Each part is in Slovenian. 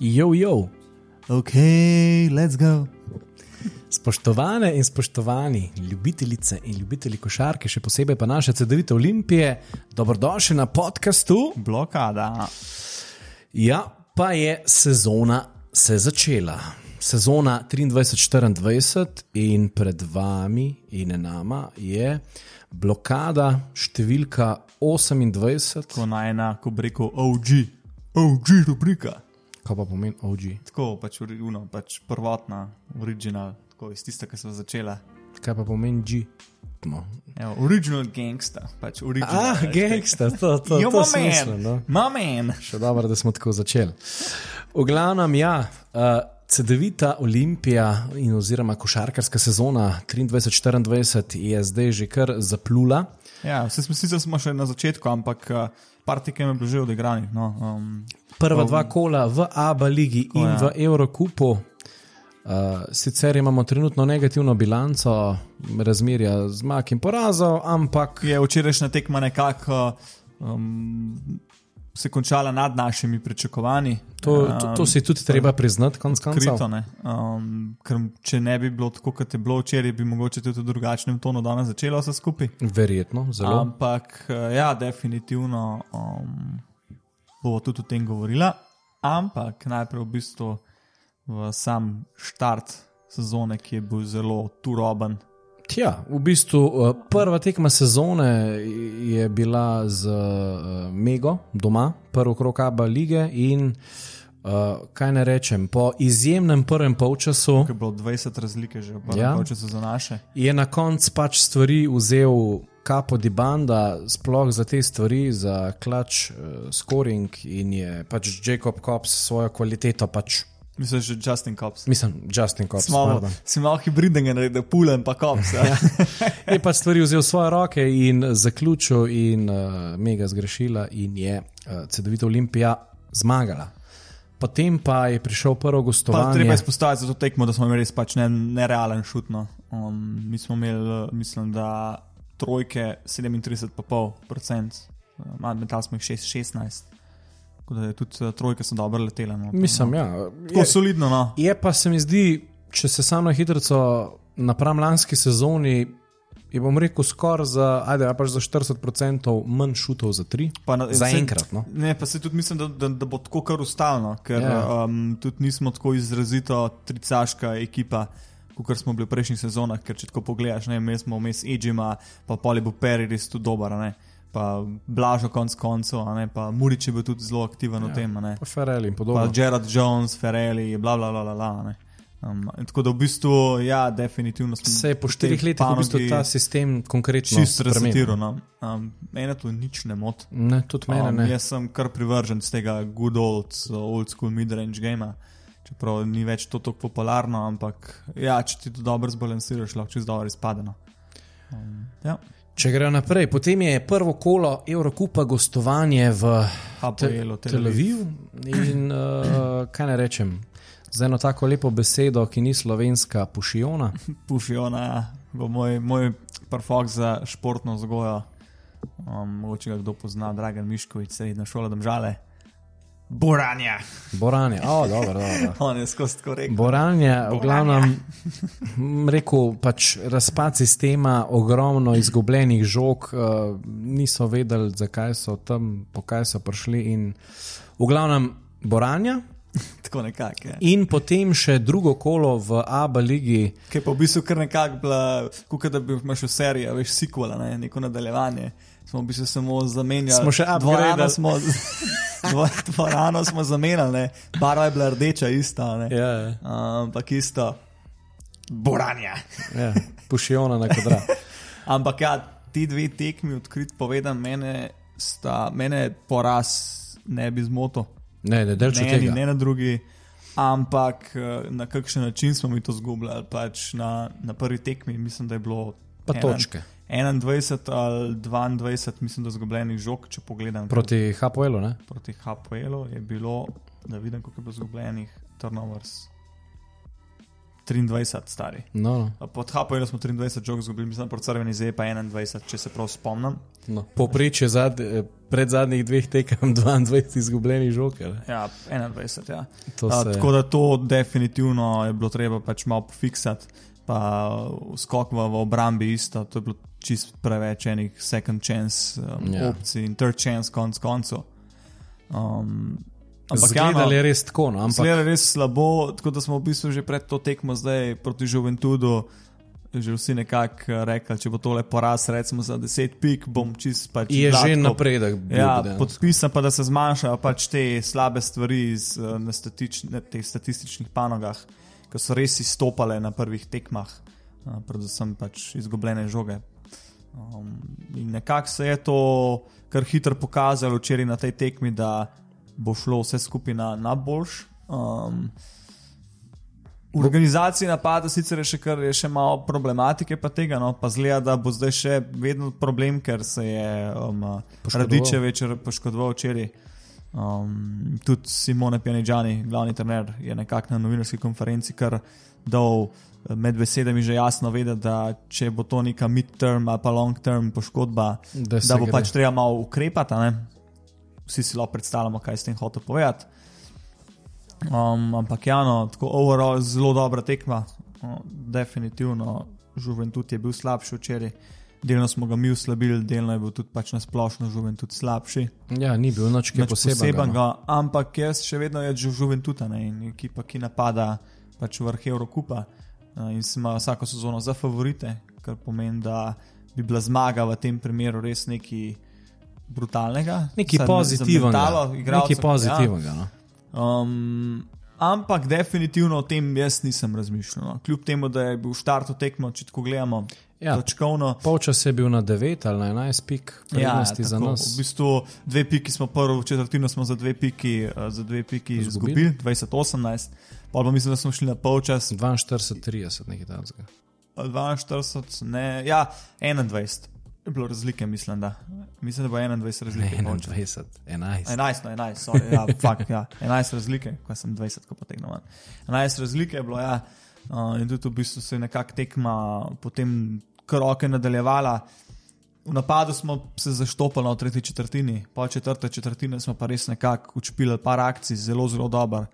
Jo, jo. Ok, let's go. Spoštovane in spoštovani ljubitelice in ljubitelji košarke, še posebej pa naše CD-vite Olimpije, dobrodošli na podkastu. Blokada. Ja, pa je sezona se začela. Sezona 23-24 in pred vami in nama je blokada številka 28. Ko naj ena, ko bi rekel OG, OG rubrika. Kaj pa pomeni OG? Tako pač, uno, pač prvotna, original, tako iz tiste, ki so začela. Kaj pa pomeni G? No. Evo, original gangsta, pač original. Ah, gangsta, to, to, Jo, to smisel, man, no. my man. Še dobro, da smo tako začeli. V glavnem, ja, uh, CD-vita Olimpija in oziroma košarkarska sezona 23-24 je zdaj že kar zaplula. Ja, vse smo sicer smo še na začetku, ampak uh, par tekem je bilo že odigranih. No, um, Prva Um, dva kola v ABA ligi in ja. v Eurokupu. Uh, sicer imamo trenutno negativno bilanco razmerja zmag in porazov, ampak je včerajšnja tekma nekako um, se končala nad našimi pričakovanji. to, to, to si tudi treba priznati, konc koncev. Um, ker če ne bi bilo tako, kot je bilo včeraj, bi mogoče tudi v drugačnem tonu danes začelo vse skupaj. Verjetno, zelo. Ampak, eh, ja, definitivno um, bomo tudi o tem govorila. Ampak najprej v bistvu v sam štart sezone, ki je bil zelo turoben. Tja, v bistvu uh, prva tekma sezone je bila z uh, Mego doma, prvi krok Abu lige in uh, kaj ne rečem, po izjemnem prvem polčasu Ker je bilo 20 razlike že v prvem Ja. ja. času za naše. je na koncu pač stvari vzel kapo di banda, sploh za te stvari, za klač, uh, scoring in je pač Jacob Cops svojo kvaliteto pač. Mislim, že Justin Cops. Mislim, Justin Cops. Smo pardon. si malo hibridnega, da pulen pa Cops. Ja. je pač stvari vzel v svoje roke in zaključil, in uh, mega zgrešila, in je uh, CD-vita Olimpija zmagala. Potem pa je prišel prvo Pa gostovanje. treba izpostaviti za to tekmo, da smo imeli res pač ne, nerealen šutno. Um, mi smo imeli, eh, mislim, da trojke 37,5%, um, metali smo jih 6, 16. Tudi eh, trojke so dobro letele. No, Mislim, no. ja, Tako je, solidno, no. je pa se mi zdi, če se samo na hitro napram lanski sezoni. Je bom rekel, skoraj za, ajde, ja, pač za 40% manj šutov za tri. Pa na- Za saj- enkrat, no. Ne, pa se tudi mislim, da, da, da bo tako kar ustalno, ker Ja. yeah. um, tudi nismo tako izrazito tricaška ekipa, kot smo bili v prejšnjih sezonah. Ker če tako pogledaš, ne, mi smo vmes Edžima, pa Poli bo Peri res tu dober, ne. Pa Blažo konc koncev, a ne, pa Murič je bil tudi zelo aktiven ja. v tem, a ne. Pa Ferrari in pa podobno. Gerard Jones, Ferrari, bla bla bla. bla, bla a ne. Um, tako da v bistvu, ja, definitivno smo Se je po štirih letih v bistvu ta sistem konkretno Čisto spremenil. resetiral. No. Um, mene to nič ne moti. Ne, tudi mene Um, ne. jaz sem kar privržen z tega good old, old school midrange gamea. Čeprav ni več to tako popularno, ampak ja, če ti to dobro zbalansiraš, lahko čez dobro izpade. No. Um, ja, Če gremo naprej, potem je prvo kolo Evrokupa gostovanje v HPL, Tel Avivu. In uh, kaj ne rečem, za eno tako lepo besedo, ki ni slovenska, pušiona. Pušiona bo moj, moj perfok za športno vzgojo. Um, mogoče ga kdo pozna, Dragan Miškovič, srednja šola, domžale. Boranja. Boranje, o, dobro, dobro. On je skozi tako rekel. Boranje, v glavnem, rekel, pač razpad sistema, ogromno izgubljenih žog, uh, niso vedeli, zakaj so tam, po kaj so prišli. In, v glavnem, Boranja. Tako nekako. Ja. In potem še drugo kolo v ABA ligi, Ki je pa v bistvu kar nekako bila, kot da bi imaš v seriji, veš, sequel, ne, neko nadaljevanje. Smo v bistvu samo zamenjali. Smo še dvorano upgradali. smo, dvo- dvorano smo zamenjali, ne. barva je bila rdeča, ista. Ne. ja, Ampak isto, boranja. ja, pušiona na kvadrat. Ampak ja, ti dve tekmi, odkrit povedan, mene, sta, mene poraz ne bi zmotil. Ne, ne ne, eni, ne na drugi. Ampak eh, na kakšen način smo mi to zgubljali? Pač na, na prvi tekmi mislim, da je bilo Pa ena- točke. 21 ali 22, mislim, da zgubljenih žog, če pogledam Proti HPL-u, ne? proti HPL-u, je bilo, da vidim, koliko je bilo zgubljenih turnovers. 23 stari. No, no. Pod Hapojem smo 23 žog izgubili, mislim, pod Crveni zdaj pa 21, če se prav spomnim. No. Poprečje zad, pred zadnjih dveh tekem 22 izgubljenih žoker. Ja, 21, ja. To A, se- tako da to definitivno je bilo treba pač malo pofiksati, pa skok v, v obrambi isto, to je bilo čist preveč enih second chance um, Ja. yeah. opcij in third chance konc koncev. Um, ampak ja, je res tako, no, ampak Zgleda res slabo, tako da smo v bistvu že pred to tekmo zdaj proti Juventudu. Že vsi nekako eh, rekli, če bo tole poraz, recimo za 10 pik, bom čist pač. je že gladko- napredek. bil Ja, dejansko. podpisam pa, da se zmanjšajo pač te slabe stvari iz, eh, na, statič, na teh statističnih panogah, ki so res izstopale na prvih tekmah, eh, predvsem pač izgubljene žoge. Um, in nekako se je to kar hitro pokazalo včeraj na tej tekmi, da bo šlo vse skupaj na, na boljš. Um, v organizaciji napada sicer je še, kar, je še malo problematike, pa tega, no, pa zgleda, da bo zdaj še vedno problem, ker se je um, Poškodoval. Radiče večer poškodoval včeraj. Um, tudi Simone Pianigiani, glavni trener, je nekako na novinarski konferenci kar dal eh, med besedami že jasno vedeti, da če bo to neka mid-term ali pa long-term poškodba, Da da bo gre. pač treba malo ukrepati. Vsi si lahko predstavljamo, kaj s tem hotel povedati. Um, ampak ja, no, tako overall zelo dobra tekma. Uh, definitivno, Juventud je bil slabši včeraj. Delno smo ga mi uslabili, delno je bil tudi pač na splošno Juventud slabši. Ja, ni bil noč kaj posebnega. no. ampak jaz še vedno je že Juventud ne, in ekipa, ki napada pač vrh Evropa uh, in se ima vsako sezono za favorite, kar pomeni, da bi bila zmaga v tem primeru res nekaj brutalnega. Nekaj pozitivnega. Nekaj ja. pozitivnega. No. Um, ampak definitivno o tem jaz nisem razmišljal. No. Kljub temu, da je bil štart tekmo, če tako gledamo, Ja. točkovno. Polčas je bil na 9 ali na 11 pik prednosti za Ja, tako. nas. V bistvu dve piki smo prvo četrtino smo za dve piki, uh, za dve piki Izgubili. izgubili, 2018. Pa pa mislim, da smo šli na polčas 42-30 nekaj takega. 42, ne, ja, 21. Je bilo razlike, mislim, da. Mislim, da bo 21 razlike. Ne, polčas. 21, 11. 11, no 11, sorry, ja, fuck, ja, 11 razlike, ko sem 20, ko potegnil ven. 11 razlike je bilo, ja, uh, in tudi v bistvu se je nekako tekma potem kroke nadaljevala. V napadu smo se zaštopali v tretji četrtini, po četrte četrtine smo pa res nekako učpili par akcij, zelo, zelo dober.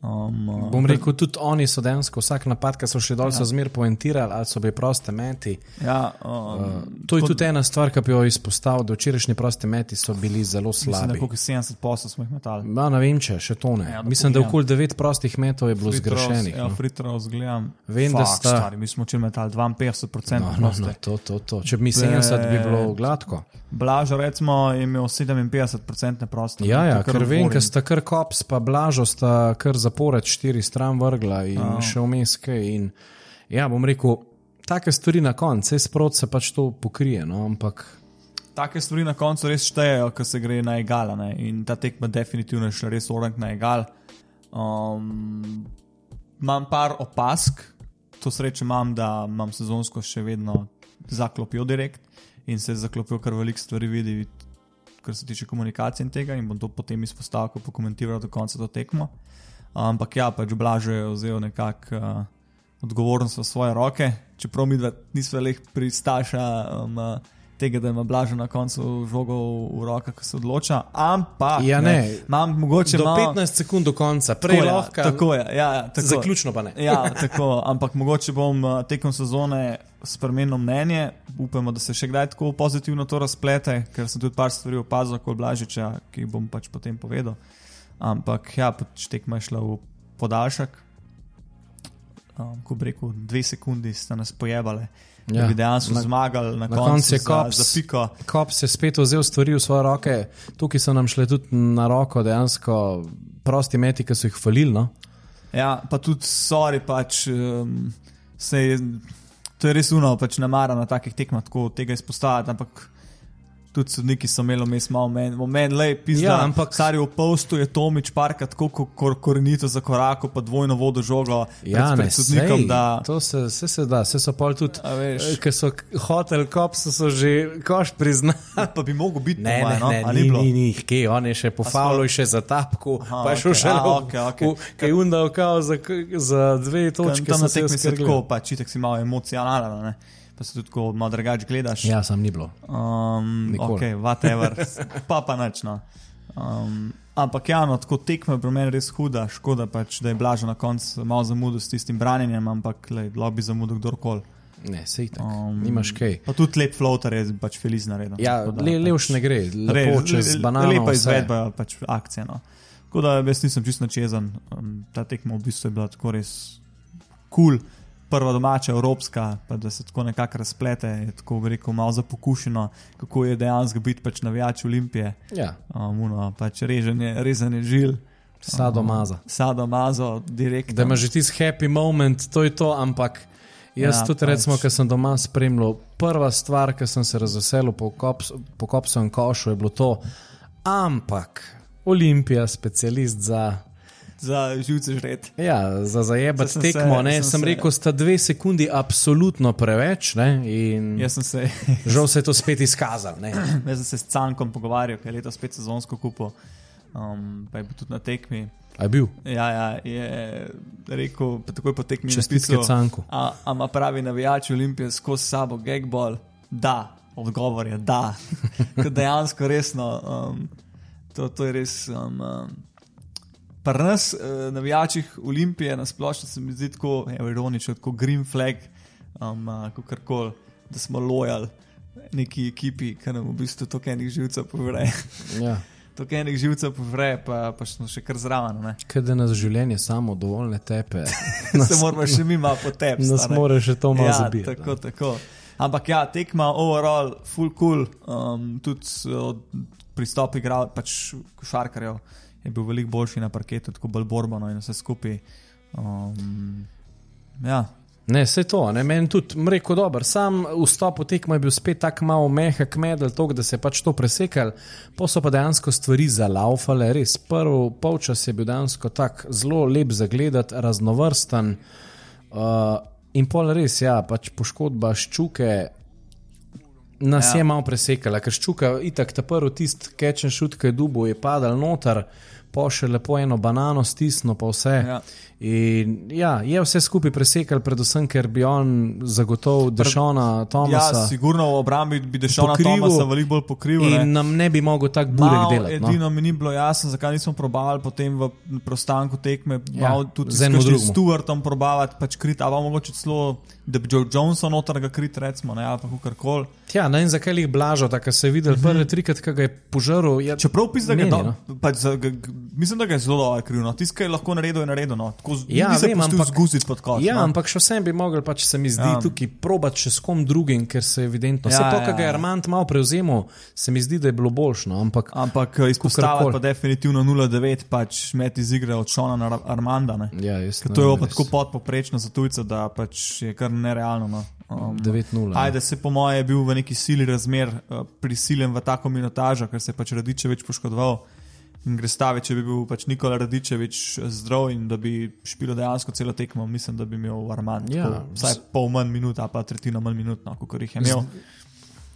Um, Bom rekel, tudi oni so dejansko vsak napad, ki so še dol, Ja. so zmer poentirali ali so bili proste meti. ja, um, Uh, to je tako- tudi ena stvar, ki bi jo izpostavil, da včerajšnji prosti meti so bili zelo Mislim, slabi. koliko 70 posel smo jih metali. Ma, ne vem, če še to ne. Ja, Ja, da Mislim, da okoli 9 prostih metov je bilo zgrešenih. Ja, No. Fritrov zgledam. Vem, da sta- Stari, mi smo če metali 52% No, no, no, to, to, to. Če bi mi 70, bi bilo gladko. Blažo, recimo, je imel 57% prosto. Ja, ja, ker vem, ker sta kar kops, pa blažo sta kar zapored štiri stran vrgla in oh. še. In, ja, bom rekel, take stvari na koncu, vse sprot se pač to pokrije, no, ampak Take stvari na koncu res štejejo, ko se gre na egal. ne, In ta tekma definitivno je šla res orang na egal. Um, imam par opask, to srečo imam, da imam sezonsko še vedno zaklopijo direkt in se zaklopijo kar veliko stvari vidi, kar se tiče komunikacije in tega, in bom to potem izpostavil, ko pokomentiral do konca to tekmo. Ampak ja, pač Blažo je vzel nekako uh, odgovornost v svoje roke, čeprav mi dva nismo leh pristaša um, uh, tega, da ima Blažo na koncu žogo v rokah, ko se odloča. Ampak Ja, ne. imam mogoče do malo, 15 sekund do konca, prej tako, lahko. ja, tako je, ja, ja, tako. Zaključno pa ne. Ja, tako, ampak mogoče bom uh, tekom sezone spremenil mnenje. Upamo, da se še kdaj tako pozitivno to razplete, ker sem tudi par stvari opazil, kot Blažiča, ki jih bom pač potem povedal. Ampak ja, pač tekma je šla v podaljšek. Um, ko bi rekel, dve sekundi sta nas pojebale, ja, da bi dejansko na, zmagali na, na koncu koncu je za, Kops. za piko. Kops je spet vzel stvari v svoje roke, tukaj so nam šle tudi na roko dejansko prosti meti, ki so jih falili. No? Ja, pa tudi sorry, pač um, se je, to je res uno, pač namara na takih tekmah, tako tega izpostavljati, ampak tudi sodniki so imeli vmes malo men, men le pisa. Ja, ampak- stari v postu je Tomič parka tako ko- kor, korenito za korako, pa dvojno vodo žogo Ja, pred, ne, pred sodnikom, sej, da to se, se, se da, se so pol tudi, A veš. ker so hotel kopsa, so že koš priznali. pa bi mogel biti Ne, moje, ne, no? ne, A ni, ni, ni, kje, on je še po sploh- še za tapku, Aha, pa je šel okej, še na okej, okej. Kaj je undal kao za, za dve točke. Tam so na tekmi se tako, pa čitek si malo emocionalen, ne? Pa se tudi tako malo drugače gledaš. Ja, sam ni bilo. Um, Nikoli. ok, whatever, pa pa nič. No. Um, ampak ja, no, tako tekma je pri meni res huda, škoda pač, da je blažo na koncu malo zamudil s tistim branjenjem, ampak lobby zamudil kdorkoli. Ne, sej tako. Um, Nimaš kaj. Pa tudi lep floater je pač feliz naredil. Ja, da le, pač- levš ne gre, Re- lepo čez le- banano. Lepa vse. izvedba pač akcije. No. Tako da jaz nisem čisto načezen. Um, ta tekma v bistvu je bila tako res kul. Cool. Prva domača, evropska, pa da se tako nekako razplete, je tako rekel, malo zapokušeno, kako je dejansko biti pač navijač Olimpije. Ja, Um, uno, pač reženje, rezanje žil, sadomaza. sado mazo, direktno. Da imaš že tisti happy moment, to je to, ampak jaz Ja, tudi, pač. recimo, ker sem doma spremljal, prva stvar, ki sem se razveselil po, kops, po kopsovem košu, je bilo to, ampak Olimpija, specialist za. Za živce žret. Ja, za zajebati Saj sem se- tekmo, ne, sem sem, se- rekel, sta dve sekundi absolutno preveč, ne, Jaz sem se, žal se je to spet izkazalo. jaz sem se s Cankom pogovarjal, ker je letos spet sezonsko kupo, um, pa je bil tudi na tekmi. A je bil? Ja, ja, je rekel, takoj po tekmi Čestitke Canku. A, a ima pravi navijač Olimpije skozi sabo gagball? Da, odgovor je da. Dejansko resno. Um, to, to je res. Um, um, Pri nas, uh, navijačih Olimpije, na splošno se mi zdi tako evo, ironično, tako green flag, um, kako koli, da smo lojali neki ekipi, ki nam v bistvu to enih živcev povre. Ja. To enih živcev povre, pa, pa smo še kar zraven. ne. Kaj da nas življenje samo dovolj ne tepe. Se moramo še mi malo potepsti. Nas more še to malo ja, zabiti. Tako, tako. Ampak ja, tekma overall, full cool, um, tudi od pristop igral, pač košarkarjev je bil veliko boljši na parketu, tako bolj borbano in vse skupaj. Um, ja, Ne, vse to, ne, meni tudi, mreko dober. Sam vstop v tekmo je bil spet tako malo mehak medel, to, da se je pač to presekal, pa so pa dejansko stvari zalaufale, res. Prvi polčas je bil dejansko tako zelo lep za gledati, raznovrsten. Uh, in pol res, ja, pač poškodba ščuke. Nas Ja. ja. je malo presekala, ker ščuka, itak ta prvi tist, kečen šut, ki je dubo, je padal noter, pa še lepo eno banano stisnil, pa vse. Ja. In ja, je vse skupaj presekal, predvsem ker bi on zagotovil Dešona ja Tomasa sigurno v obrambi bi Dešona Pokrivil Tomasa veliko bolj pokrivil. ne. in nam ne bi mogel tak burek Mal, delati. No. edino mi ni bilo jasno, zakaj nismo probavali potem v prostanku tekme, Ja, ja, tudi z enim drugim. Stuartom probavati, pač krit, ali pa mogoče celo, da bi Joe Johnson noter ga krit, recimo, ne, ali pa kakorkoli. Ja, ne vem, zakaj jih blažo, tako se je videl mm -hmm. prvi trikrat, ki ga je požrl. Je, Čeprav pisa, da je meni, do, za, ga, g- mislim, da ga je zelo dobro kriv. No. Tisto, kar je lahko naredil, je naredil. No. Tako, Ja, vem, ampak- zguziti pod koš. Ja, no. ampak še vsem bi mogel, pač se mi zdi, Ja. tukaj probati še s kom drugim, ker se evidentno. Vse Ja, to, ja, kar ga je ja. Armand malo prevzemal, se mi zdi, da je bilo boljšno. Ampak Ampak eh, izpostaviti Kakorkoli. pa definitivno 0-9, pač met iz igre od Šona na Ar- Armanda. Ne. ja, jaz ne to je pa tako podpoprečno za tujce, da pač je kar nerealno. No. Um, 9-0. ja. Ajde, se po mojem je bil v neki sili razmer uh, prisiljen v tako minutažo, ker se je pač Radičevič poškodoval. In gre stavi, če bi bil pač Nikola Radičevič zdrav in da bi špilo dejansko celo tekmo, mislim, da bi imel Armand. Ja, tako vsaj pol manj minut, ali pa tretjina manj minut, no, kot jih je imel.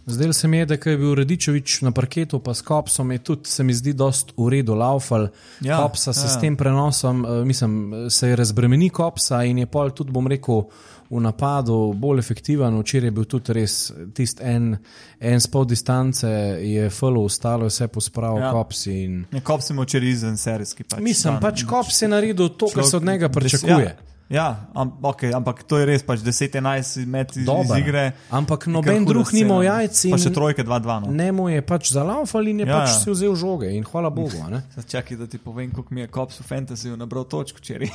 Zdaj se mi je, da je bil Radičevič na parketu, pa s Kopsom je tudi, se mi zdi, dost v redu laufal. Ja, Ja, Kopsa se ja. ja. s tem prenosom, eh, mislim, se je razbremeni Kopsa in je pol tudi, bom rekel, v napadu bolj efektiven. Včeraj je bil tudi res tist en, en spol distance, je falo ustalo, vse pospravil Ja. ja. Kops. In... Nekop si mu včeraj izven serijski. Pač, Mislim, dan. pač Kops je naredil to, kar se od njega Des- pričakuje. Ja, ja am, okay, ampak to je res, pač 10-11 met iz, iz igre. Ampak je noben drug ni imel jajc Pa še trojke 2-2. No. ne mu je pač zalaufal in je Ja, pač ja. si vzel žoge in hvala Bogu. ne. Čakaj, da ti povem, koliko mi je Kops v fantasyju nabral točk včeraj.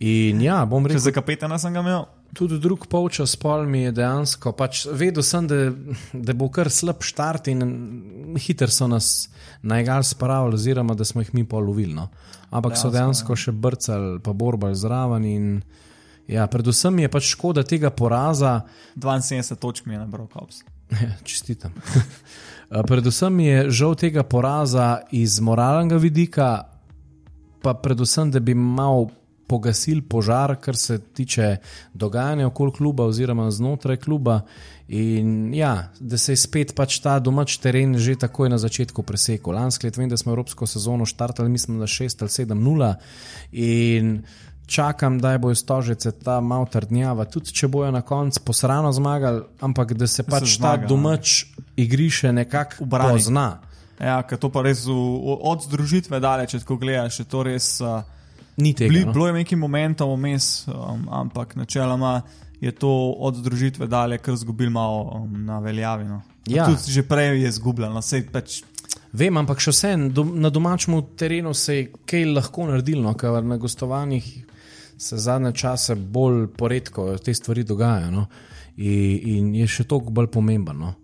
In ja, bom Če rekel, za kapetana sem ga imel. Tudi drug polčas pol mi je dejansko, pač vedel sem, da, da bo kar slab štart in hiter so nas na egal spravili, oziroma da smo jih mi polovili. No. Ampak so Dejansko, dejansko še brcali, pa borbali zraven. In, ja, predvsem je pač škoda tega poraza. 72 točk mi je nabral Kops. Ja, Čestitam. Uh, predvsem je žal tega poraza iz moralnega vidika, pa predvsem, da bi mal pogasil požar, kar se tiče dogajanja okoli kluba oziroma znotraj kluba. In ja, da se je spet pač ta domač teren že takoj na začetku presekal. Lansko leto vem, da smo Evropsko sezono štartali, mislim, da 6 ali 7-0 in čakam, da bojo stožice ta malo trdnjava, tudi če bojo na koncu posrano zmagali, ampak da se pač zmaga, ta domač igrišče nekako pozna. Ja, ker to pa res v, od združitve daleč, če tako gledaš, je to res. Uh, Ni tega. Bili, no. bilo je nekaj momentov vmes, um, ampak načeloma je to od združitve dalje, kar zgubil malo um, na veljavi. No. Ja. Tudi že prej je zgubljen, no, sej pač. Vem, ampak še vsem do, na domačem terenu se je kaj lahko naredilo, no, ker na gostovanjih se zadnje čase bolj poredko te stvari dogajajo. No, in, in je še toliko bolj pomembno. No.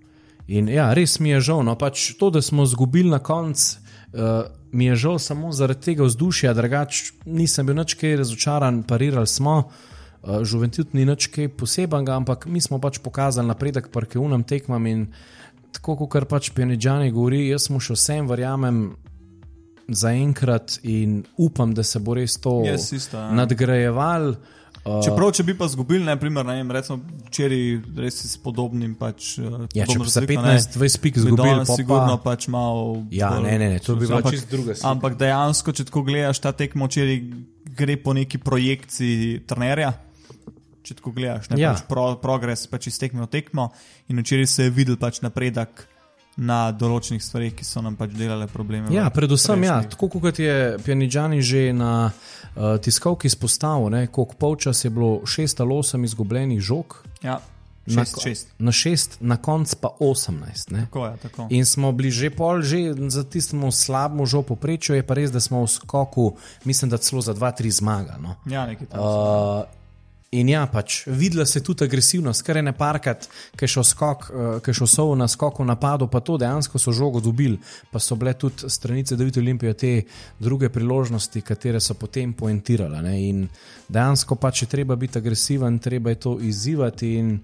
In ja, res mi je žal, no, pač to, da smo izgubili na koncu. Uh, mi je žal samo zaradi tega vzdušja, drugače nisem bil nič kaj razočaran, parirali smo. Uh, Žuventud ni nič kaj posebenega, ampak mi smo pač pokazali napredek pri unem tekmam in tako kot pač Pionidžani govori, jaz mu še vsem verjamem zaenkrat in upam, da se bo res to Jaz isto, ja. nadgrajeval. Uh, Čeprav, če bi pa zgubili, ne, primer, ne recimo včeraj res s podobnim. Pač, uh, ja, če bi za razliko, ne, 15-20 pik bi izgubili, pol sigurno pa, pač malo. Ja, bolj- ne, ne, ne, to bi bila čisto druga slika. Ampak dejansko, če tako gledaš, ta tekmo včeraj gre po neki projekciji trenerja. Če tako gledaš, ne Ja. pač pro, progres pač iz tekme v tekmo. In včeraj se je videl pač napredek na določenih stvareh, ki so nam pač delale probleme. Ja, predvsem, ja, prejšnjih- tako kot je Pjanidžani že na uh, tiskovki izpostavil, koliko polčas je bilo 6 ali 8 izgubljenih žog, Ja, na, šest, šest. na 6, na koncu pa 18. Ne. Tako je, tako. In smo bili že pol, že za tistemu slabemu žo poprečju, je pa res, da smo v skoku, mislim, da celo za 2-3 zmaga. No. Ja, nekaj tam. Uh, in ja, pač videla se tudi agresivnost, kar je ne parkrat, ki je šel, skok, uh, ki je šel sov na skoku napadu, pa to dejansko so žogo dobili, pa so bile tudi stranice Davida Olimpije te druge priložnosti, katere so potem poentirale. Ne? In dejansko pač je treba biti agresiven, treba je to izzivati. In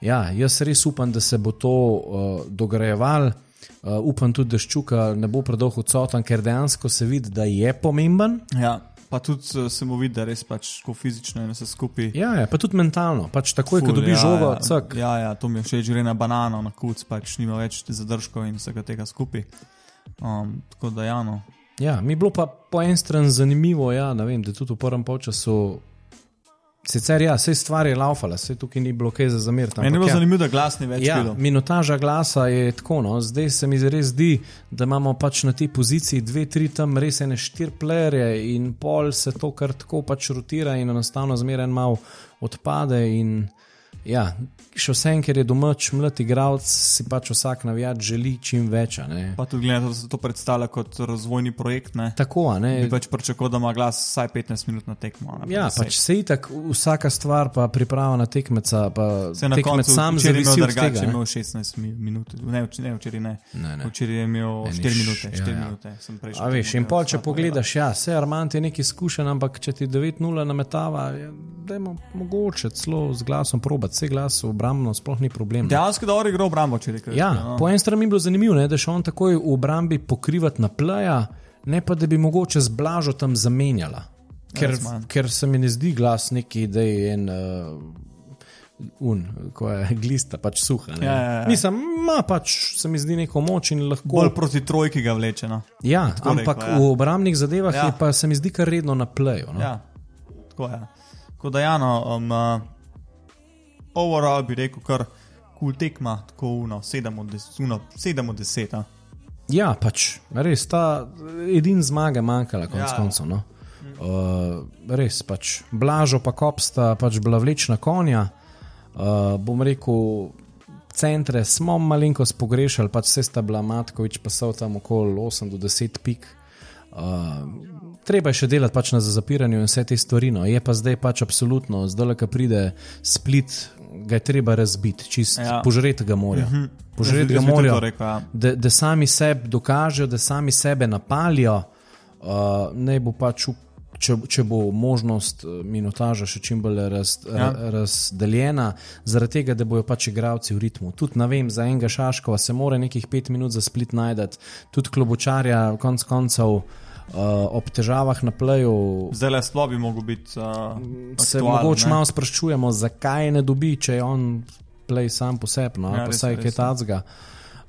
ja, jaz res upam, da se bo to uh, dograjevalo. Uh, upam tudi, da ščuka ne bo predolgo odsoten, ker dejansko se vidi, da je pomemben. Ja, pa tudi uh, se mu vidi, da res pač tako fizično in vse skupaj. Ja, ja, pa tudi mentalno. Pač takoj, ko Ful, dobi ja, žogo, ja, cak. Ja, ja, to mi je všeč, gre na banano, na kuc, pač nima več zadržkov in vsega tega skupaj. Um, tako da, ja, no. Ja, mi je bilo pa po eni strani zanimivo, ja, vem, da tudi v prvem polčasu. Sicer ja, vse stvar je laufala, vse tukaj ni bilo kaj za zameriti. Meni je bilo ja. zanimivo, da glas ni več Ja, minutaža glasa je tako. No. Zdaj se mi res zdi, da imamo pač na tej poziciji dve, tri tam res ene štiri plerje in pol se to kar tako pač rotira in enostavno zmeraj malo odpade. In, ja, še vsem, ker je domač mlad igralec, si pač vsak navijač želi čim več. a ne. Pa tudi gledano, da se to predstavlja kot razvojni projekt. Ne? Tako, ne. Bi pač pričakoval, da ima glas vsaj 15 minut na tekmo. ne pa Ja, 10. pač se itak vsaka stvar, pa priprava na tekmeca, pa Se na tekmec koncu sam zavisi od drugače, ne. imel 16 mi- minut, ne, vč- ne včeraj ne. Ne, ne. Včeraj je imel Eni 4 š- minute, 4 ja, ja. minute. sem prejšnji A veš, in pol, če pogledaš, ja, vse Armand je neki izkušen, ampak če ti 9-0 nametava, je, dajmo mogoče celo z glasom probati, vse glas obrambno sploh ni problem. Dejansko dobro igral obrambo, če rečeš. Ja, po eni strani je bilo zanimivo, ne, da še on takoj v obrambi pokrivati na pleja, ne pa da bi mogoče z blažo tam zamenjala. Ker, That's man. ker se mi ne zdi glas neki, da je en. Uh, Un, ko je glista, pač suha. ne. Ja, ja, ja. Mislim, ima pač, se mi zdi neko moč in lahko. Bolj proti trojki ga vleče. No. Ja, Tako ampak rekel, ja. v obrambnih zadevah Ja. ja. je pa se mi zdi kar redno na pleju. No? Ja, tako je. Tako da, ja, no, um, uh, overall bi rekel, kar kul cool tekma, tako uno, 7 od 10. Uno, 7 od 10 a. Ja, pač res ta edina zmaga manjkala, konec Ja. ja. koncev. No. Uh, res pač Blažo pa Kopsta pač bila vlečna konja. Uh, bom rekel, centre smo malenkost pogrešali, pač vse sta bila Matkovič, pa so tam okoli 8 do 10 pik. Uh, treba je še delati pač na zapiranju in vse te stvari. No. Je pa zdaj pač absolutno, zdaj, ko pride split, ga je treba razbiti, čist Ja. ja. požretega morja. Uh -huh. Požretega Jaz bi tudi morja rekel, ja. da, da sami sebi dokažejo, da sami sebe napalijo, uh, naj bo pač če, če bo možnost eh, minutaža še čim bolj raz, Ja. ja. razdeljena, zaradi tega, da bojo pač igravci v ritmu. Tudi, ne vem, za enega Šaškova se mora nekih pet minut za split najdete, tudi klobučarja, konc koncev. Uh, ob težavah na pleju Zdaj le sploh bi mogel biti. Uh, se mogoče malo sprašujemo, zakaj ne dobi, če je on play sam posebno, Ja, ali pa res, vsaj res, kaj tacga.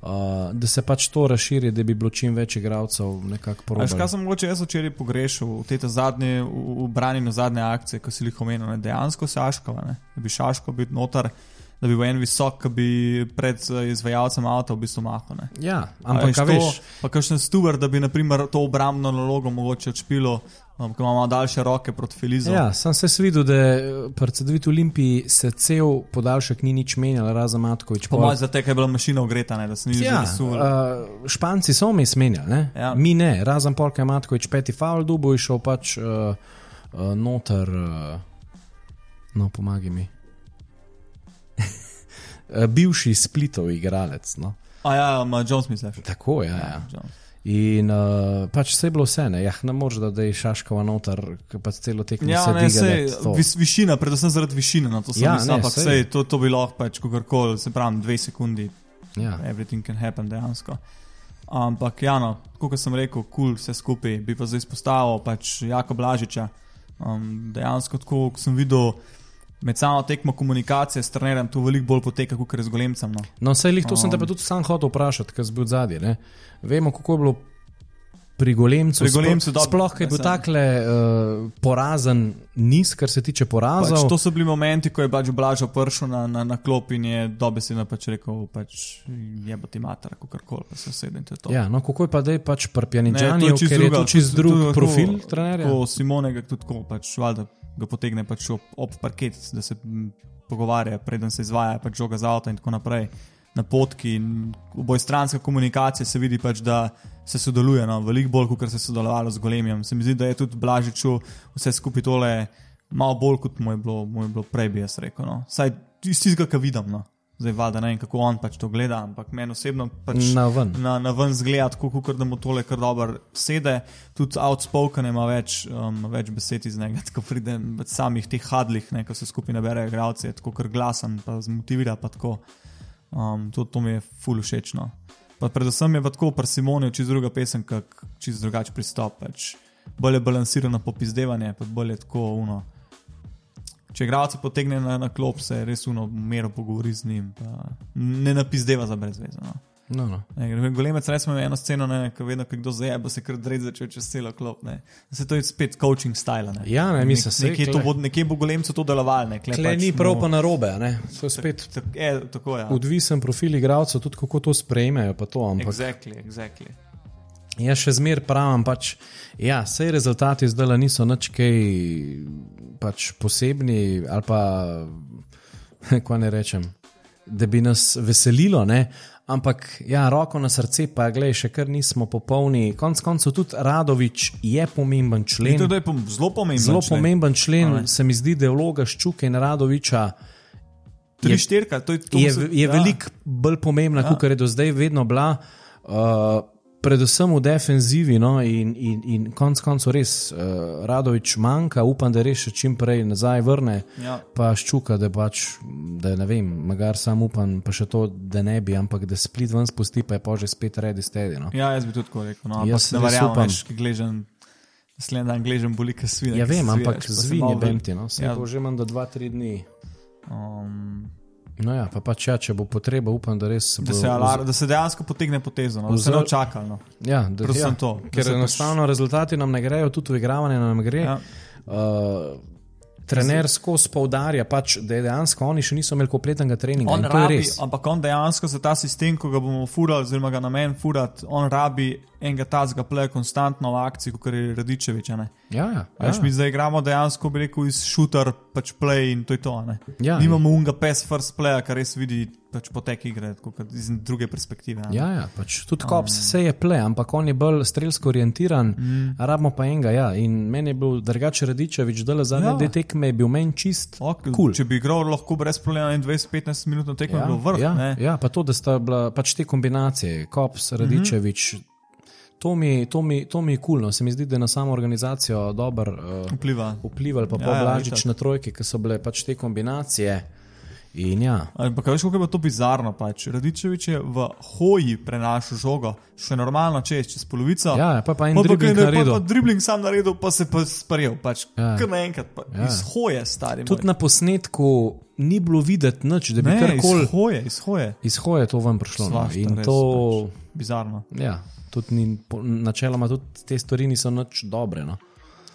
Uh, da se pač to razširi, da bi bilo čim več igralcev nekako Veš, podobno. kaj sem mogoče jaz včeraj pogrešal v tej zadnji, v, v branjenju zadnje akcije, ko si jih omenil, dejansko Saškova, ne, da bi Šaško bil noter, da bi bil en visok, ki bi pred eh, izvajalcem avta v bistvu mahal. ne. Ja, ampak kaj to, veš, Pa kakšen stuber, da bi naprimer to obrambno nalogo mogoče odšpilo, um, ko imamo daljše roke proti Filizu. Ja, sem se videl, da pri CD-vitu Olimpiji se cel podaljšek ni nič menjal, razen Matkovič. Po mojem, zato je bila mašina ogreta, ne, da se ni Ja, že uh, Španci so mi smenjali, ne? Ja. mi ne, razen Polka je Matkovič peti faul, dubo je šel pač uh, uh, noter, uh, no pomagi mi. Bivši splitov igralec. No. A ja, ima Jones misliš? Tako je. Ja, ja. Jones. In uh, pač vse je bilo vse, ne, jah, ne moreš, da, da je šaškova noter, pač celo tekmo Ja, se ne, da to- vis, višina, predvsem zaradi višine, no, to sem Ja, ja, mislil, ne, ampak sej. sej, to, to bi lahko pač kakorkoli, se pravi, dve sekundi, Ja. everything can happen dejansko. Ampak, ja, no, kot sem rekel, kul cool vse skupaj, bi pa zdaj izpostavil pač Jako Blažiča. Um, dejansko, tako kot sem videl, med samo tekmo komunikacije s trenerjem, to veliko bolj poteka, kot z golemcem. No. No, vse jih to um, sem te Um. pa tudi sam hotel vprašati, ker si bil zadnji. ne. Vemo, kako je bilo pri Golemcu. Pri Golemcu sploh, dobro, sploh je bil takle uh, porazen niz, kar se tiče porazov. Pač, to so bili momenti, ko je pač Blažo prišel na, na, na klop in je dobesedno pač rekel, pač, je bo ti mater, kako koli, pa se usedem, to je to. Ja, no, kako je pa zdaj pač Pjanidžanju, čisto ker je to čist tudi- drug tudi tako- profil trenerja. Ko Simonega tudi tako, pač, valjda, ga potegne pač ob, ob parket, da se pogovarja, preden se izvaja pač žoga z avta in tako naprej. Na potki in obojstranska komunikacija se vidi, pač, da se sodeluje, no, veliko bolj, kot se je sodelovalo z Golemjem. Se mi zdi, da je tudi Blažiču vse skupaj tole malo bolj, kot mu je bilo, mu je bilo prej, bi jaz rekel. No. Saj iz tistega, kar vidim. No. Zdaj, valjda, ne vem, kako on pač to gleda, ampak meni osebno pač Na ven. na, na ven zgleda, tako kot da mu tole kar dobro sede. Tudi outspoken ima več, um, več besed iz njega, tako pride v samih teh hadlih, ne, ko se skupaj naberajo igralci, tako kar glasen, pa zmotivira. Pa tako. Um, to, to mi je ful všečno. Pa predvsem je pa tako pri Simonu, čez druga pesem, kak čez drugačen pristop. Pač. Bolje balansirano popizdevanje, pa bolje tako uno. Če igralce potegne na, na klop, se res uno mero pogovori z njim, pa ne napizdeva za brezvezo. No. No, no. Ne, Golemec, res imeli eno sceno, ne, ko vedno, ko kdo zajeba, se kar drevi začel čez celo klop. Ne. Se to je spet coaching style. Ne. Ja, ne, mislim, nekje, kle- bo, nekje bo golemcu to delovalo. Ne, kle Tle pač ni prav mu- pa narobe, ne. To je spet Tak, je, tako je. Ja. odvisen profil igralcev, tudi kako to sprejmejo. To, ampak Exactly, exactly. Jaz še zmeraj pravim, pač, ja, vse rezultati zdaj niso nič kaj pač posebni, ali pa, kako ne rečem, da bi nas veselilo, ne? Ampak ja, roko na srce, pa gledaj, še kar nismo popolni. Konec koncev tudi Radovič je pomemben člen. to je pom zelo pomembno. Zelo pomemben člen, A ne. se mi zdi, da je vloga Ščuke in Radoviča Tri je- štirka, to je, to je, se- je ja. veliko bolj pomembna, Ja. kot je do zdaj vedno bila. Uh, Predvsem v defenzivi, no, in, in, in konec koncev res, uh, Radovič manjka, upam, da res še čim prej nazaj vrne, Ja. pa ščuka, da pač, da ne vem, magar sam upam, pa še to, da ne bi, ampak da split ven spusti, pa je pa že spet redi stedi. No. ja, jaz bi tudi tako rekel. No, Jaz ne verjamem, veš, ki gležem. Naslednji dan gležem boli, ki svine. Ja, vem, ampak zvin je bemti, no, se ja. bo že manj do 2-3 dni. Um, No ja, pa pač ja, če bo potreba, upam, da res da, bo. se alar, da se dejansko potegne potezo, no, da se ne očaka. No. Ja, da, Predvsem ja, to, da Ker se pač- enostavno rezultati nam ne grejo, tudi v igravanje nam gre. Ja. Uh, trener skozi poudarja, pač, da dejansko oni še niso imeli kompletnega treninga. On rabi, ampak on dejansko za ta sistem, ko ga bomo furali, oziroma ga namen furati, on rabi enega tazga pleja konstantno v akciji, kot je Radičevič. Ja, ja, Veš, ja. mi zdaj igramo dejansko, bi rekel, iz šuter, pač play in to je to. a ne. Ja, Nimamo unga pes first playa, kar res vidi pač potek igre, kot iz druge perspektive. ne. Ja, ja, pač tudi kops se je ple, ampak on je bolj strelsko orientiran, mm. rabimo pa enega. Ja. In meni je bil drugače Radičevič, da le zadnje Ja. dve tekme je bil meni čist. Ok, Cool. Če bi igral lahko brez problema 21-15 minut na tekmo, Ja, bi bil vrh. ja, ne. ja, pa to, da sta bila pač te kombinacije, Kops, Radičevič, mm -hmm. To mi, to mi, to mi je kulno, cool, se mi zdi, da je na samo organizacijo dobro uh, Vpliva. vplival, pa Ja, ja, ja, Blažič itak. na trojke, ki so bile pač te kombinacije. In ja, Ampak veš, kako je to bizarno. Pač. Radičevič je v hoji prenašal žogo, še normalno čez, čez polovico. ja pa, pa en Pa, pa, dribling pa, naredil. pa dribling sam naredil, pa se pa sprejel. Pač, Ja. Kar naenkrat, pa, Ja. ja. iz hoje, stari. Tudi moj. na posnetku ni bilo videti nič, da bi ne, karkoli iz hoje, iz hoje. iz hoje to ven prišlo. No. Svašta, In res, to, Bizarno. ja, tudi ni, načeloma tudi te stvari niso nič dobre. No.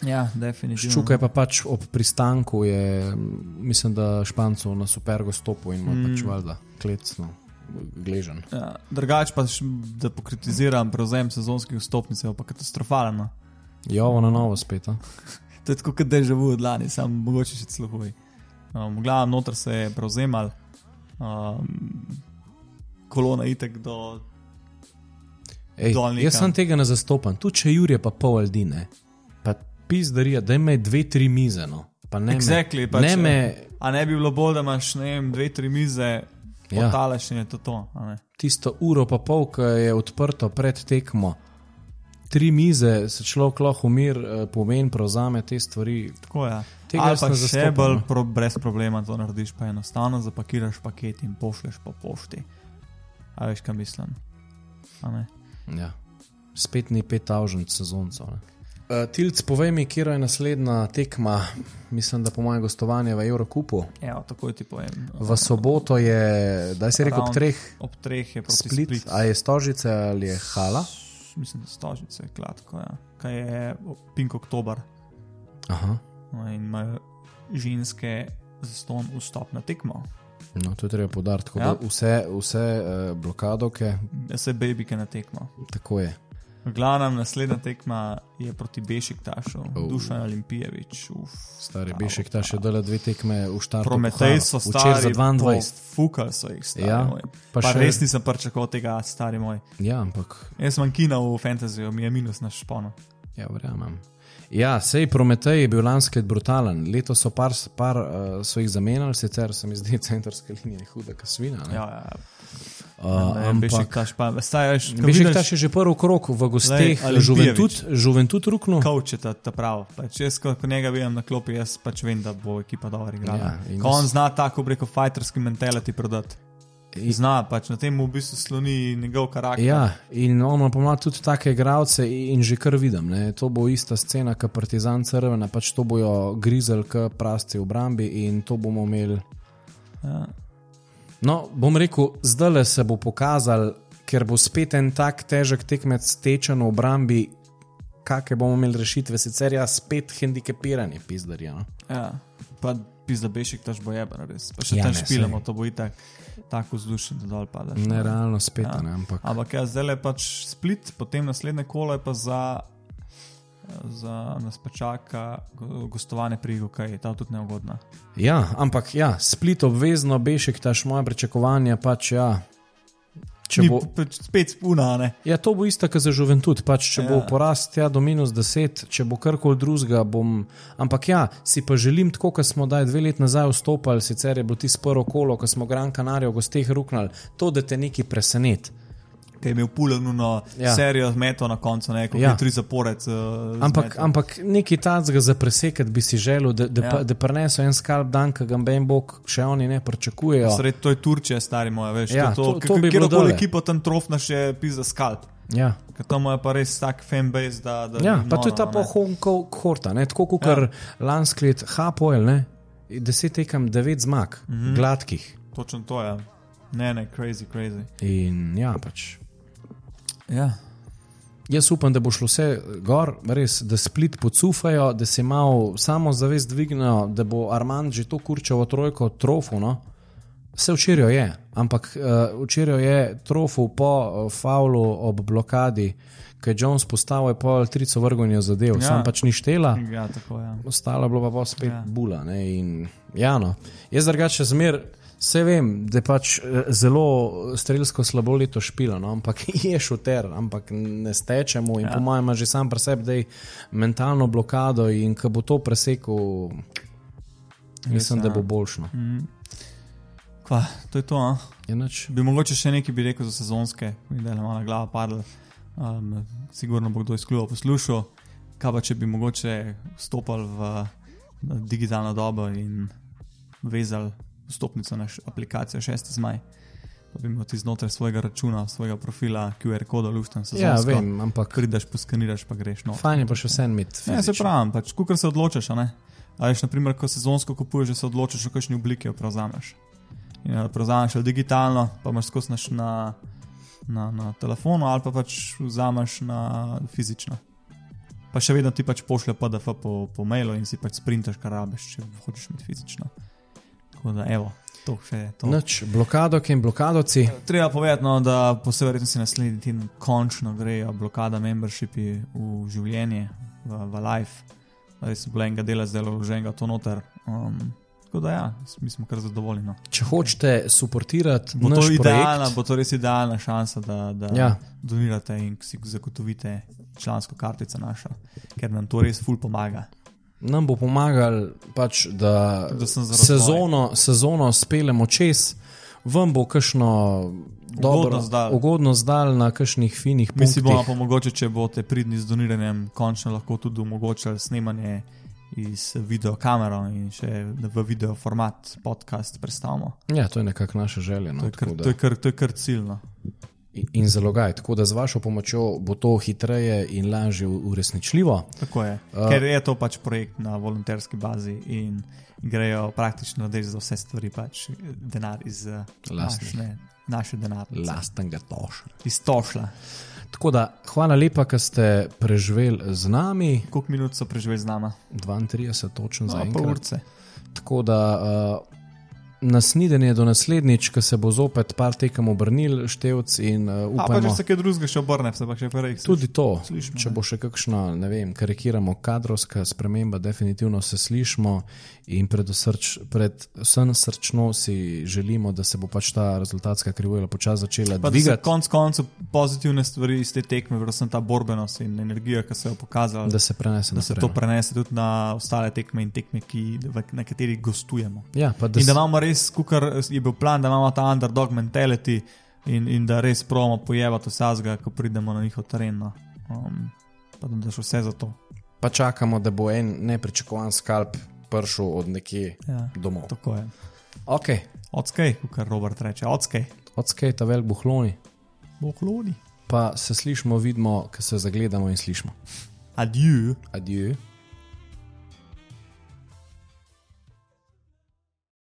Ja, definitivno. Ščuka je pa pač ob pristanku, je, mislim, da Špancu na supergo stopil in ima mm. pač valjda klecno, gležen. Ja, drugač pa, da pokritiziram prevzem sezonskih vstopnic, je pa katastrofalen. no. Jovo na novo spet. To je tako, kot da je že v lani, samo mogoče še celo huj. Um, Glavno, noter se je prevzemal, um, kolona itek do. Ej, Dol nekam. jaz sem tega ne zastopam, tudi če Jurje pa pol aldine, pa pizdarija, da ima dve, tri mize. No. Pa ne Exactly, me, pač, ne me, A ne bi bilo bolj, da imaš ne vem, dve, tri mize, Ja. potalaš in je to to. tisto uro pa pol, ki je odprto pred tekmo. Tri mize se človek lahko umir, eh, pomeni, prevzame te stvari. Tako je. Tega Ali pa še zastopam, bolj no. pro, brez problema to narediš, pa enostavno zapakiraš paket in pošleš po pošti. A veš, kaj mislim. A ne? Ja. Spet ni pet avžent sezoncev. ne. Uh, Tilc, povej mi, kje je naslednja tekma, mislim, da po mojem gostovanju v Eurokupu. Evo, takoj ti povem. V soboto je, da si rekel, ob treh Ob treh je proti split, Split. a je Stožice ali je Hala. Mislim, da stožice, kratko, ja. Kaj je Pink Oktober Aha. no, in imajo ženske zaston vstop na tekmo. No, to je treba podariti. tako Ja. Vse, vse uh, blokadovke, Vse babike na tekmo. tako je. V glavnem, naslednja tekma je proti Bešiktašu, Oh. oh. Dušan Olimpijevič. Uf. Stari Bravo, Bešek ta še dala dve tekme v štartu. Prometej so Včeraj stari, za 22. Fukal so jih, stari Ja, moj. pa Pa, še- res nisem pričakoval tega, stari moj. Ja, ampak Jaz sem kina v fantasyju, mi je minus na špono. Ja, verjamem. Ja, sej Prometej je bil lansko let brutalen. Letos so par, par uh, so jih zamenjali, sicer se mi zdi centrska linija huda, kot svina. ne. Ja, ja. Uh, Ne, ampak Bešiktaš pa, staješ, Bešik ta je že prvi krok v gosteh, Olimpijevič. Juventud, Juventud ruknil. Kaučeta, ta prav. Pač jaz, ko, njega vidim na klopi, jaz pač vem, da bo ekipa dobro igrala. Ja, ko on zna tako preko fighterski mentality prodati. Zna pač na tem v bistvu sloni njegov karakter. Ja, in on ima pomlad tudi take igralce in že kar vidim. Ne. To bo ista scena, kot Partizan Crvena, pač to bojo grizel, kot prasti obrambi in to bomo imeli. Ja. No, bom rekel, zdaj le se bo pokazal, ker bo spet en tak težek tekmec tečen v obrambi, kakšne bomo imeli rešitve, sicer ja, spet hendikepirani, pizdarja. No? Ja. Pa pizda bešik, taš bo jeben, res. Pa še Ja, tam ne, špilamo, to bo itak tako vzdušen, da dol padeš. no. Nerealno spet, Ja. ne, ampak. Ampak ja, zdaj je pač split, potem naslednje kolo je pa za. Za nas pa čaka go- gostovanje pri Gokaji, ta je tudi neugodna. Ja, ampak ja, split obvezno, bešek, taš moje pričakovanja, pač ja. Če Ni bo, pač spet spuna, ne. ja, to bo isto, kot za Juventud. Pač, če ja. bo Ja. porast tja do minus 10, če bo karkoli drugega, bom. Ampak ja, si pa želim, tako kot smo daj dve leti nazaj vstopili, sicer je bilo ti prvo kolo, ko smo Gran Canaria v gosteh ruknali, to, da te nekaj preseneti. Ki je imel pulovno Ja. ja. serijo zmetov na koncu, ne, kot Ja. ja. tri zapored. Uh, Ampak, ampak nekaj tacga za presekati bi si želel, da, da, ja. Ja. da preneso en skalp dan, ki ga Ben Bog še oni ne pričakujejo. Sred, to je Turčija, stari moj, veš. Ja, to, to- to, to bi bilo dole. ekipo tam trofna še pisa skalp. Ja. Ker tam je pa res tak fanbase, da. da Ja, pa to je ta noro, pohonko horta, ne? tako kot ja. lansko let Hapoel, ne? deset tekem, devet zmag, mm -hmm. gladkih. Točno to je. Ne, ne, crazy, crazy. In ja, pač. Ja. Jaz upam, da bo šlo vse gor, res, da split pocufajo, da se malo samo zavest dvignejo, da bo Armand že to kurčevo trojko trofu. No? Vse včeraj je, ampak uh, včeraj je trofu po uh, faulu ob blokadi, ki je Jones postavil, je pol trico vrgonjo zadev, ja. Ja. sam pač ni štela. ja, tako je. ostalo je bilo pa, spet ja. Ja. bula. Ne, in, ja, no. Jaz drugače zmer. Vse vem, da je pač eh, zelo strelsko slabo leto špilo, no? ampak je šuter, ampak ne stečemo in ja. Ja. po mojem ima že sam pri sebi dej mentalno blokado in ko bo to presekal, mislim, da ja. bo boljšno. Kva, to je to. A? Je nič? Bi mogoče še nekaj bi rekel za sezonske, da je malo glava padla. Um, sigurno bo kdo iz kluba poslušal. Kaj pa če bi mogoče stopili v digitalno dobo in vezali vstopnico na aplikacijo 6. zmaj, da bi imel ti znotraj svojega računa, svojega profila, QR koda, luštan se Ja, vem, ampak Prideš, poskaniraš, pa greš no. fajn je pa še vse imeti. Ja, se fizično. pravi, pač, kukar se odločiš, a ne. A veš, naprimer, ko sezonsko kupuješ, že se odločiš, v kakšni obliki jo prevzameš. In jo prevzameš ali digitalno, pa imaš skozi naš na, na, na telefonu, ali pa pač vzameš na fizično. Pa še vedno ti pač pošlje PDF po, po mailu in si pač sprintaš, kar rabiš, če hočeš imeti fizično. Tako da, evo, to še je to. Nič, blokadok in blokadoci. Treba povedati, no, da po vsej verjetnosti naslednji teden končno grejo blokada membershipi v življenje, v, v life. Res je bilo enega dela zdaj vloženega to noter. Um, tako da ja, mi smo kar zadovoljni. No. Če hočete suportirati Bo to, idealna, projekt, bo to res idealna šansa, da, da Ja. donirate in si zagotovite člansko kartico našo, ker nam to res ful pomaga. Nam bo pomagal, pač, da razvoj. sezono, sezono speljemo čez, vam bo kakšno dobro, zdal. ugodno zdal na kakšnih finih Mi si bomo punktih. pa mogoče, če boste pridni z doniranjem, končno lahko tudi omogočili snemanje iz videokamero in še v video format podcast predstavimo. Ja, to je nekako naša želja. No, To je kar, da- to je kar, to je kar ciljno. In- zalogaj. Tako da z vašo pomočjo bo to hitreje in lažje uresničljivo. Tako je. Uh, Ker je to pač projekt na volonterski bazi in grejo praktično reči za vse stvari, pač denar iz eh, Lastnih. naš, ne, naše denarnice. Lastnega toša. Iz tošla. Tako da, hvala lepa, ker ste preživeli z nami, Koliko minut so preživeli z nama? 32 točno za No, enkrat. urce. Tako da uh, nasnidenje do naslednjič, ko se bo zopet par tekem obrnil, števc in uh, A pa če se kaj drugega še obrne, se pa še prej. Tudi to, Slišimo, če ne. bo še kakšna, ne vem, karikiramo kadrovska sprememba, definitivno se slišimo in predvsrč, predvsem srčno si želimo, da se bo pač ta rezultatska krivulja počasi začela Pa da se dvigati, konc koncev pozitivne stvari iz te tekme, predvsem ta borbenost in energija, ki se je pokazala, da se prenese da se to no. prenese tudi na ostale tekme in tekme, ki, v, na katerih gostujemo. Ja, da In da imamo res, kar je bil plan, da imamo ta underdog mentality in, in da res pravimo pojevati vsega, ko pridemo na njihov teren. no. Um, pa da daš vse za to. pa čakamo, da bo en nepričakovan skalp prišel od nekje Ja, domov. tako je. Ok, Odskej, kot Robert reče, odskej. od skate velik buhloni, Bog lodi. pa se slišmo, vidimo, ko se zagledamo in slišmo. Adieu. Adieu.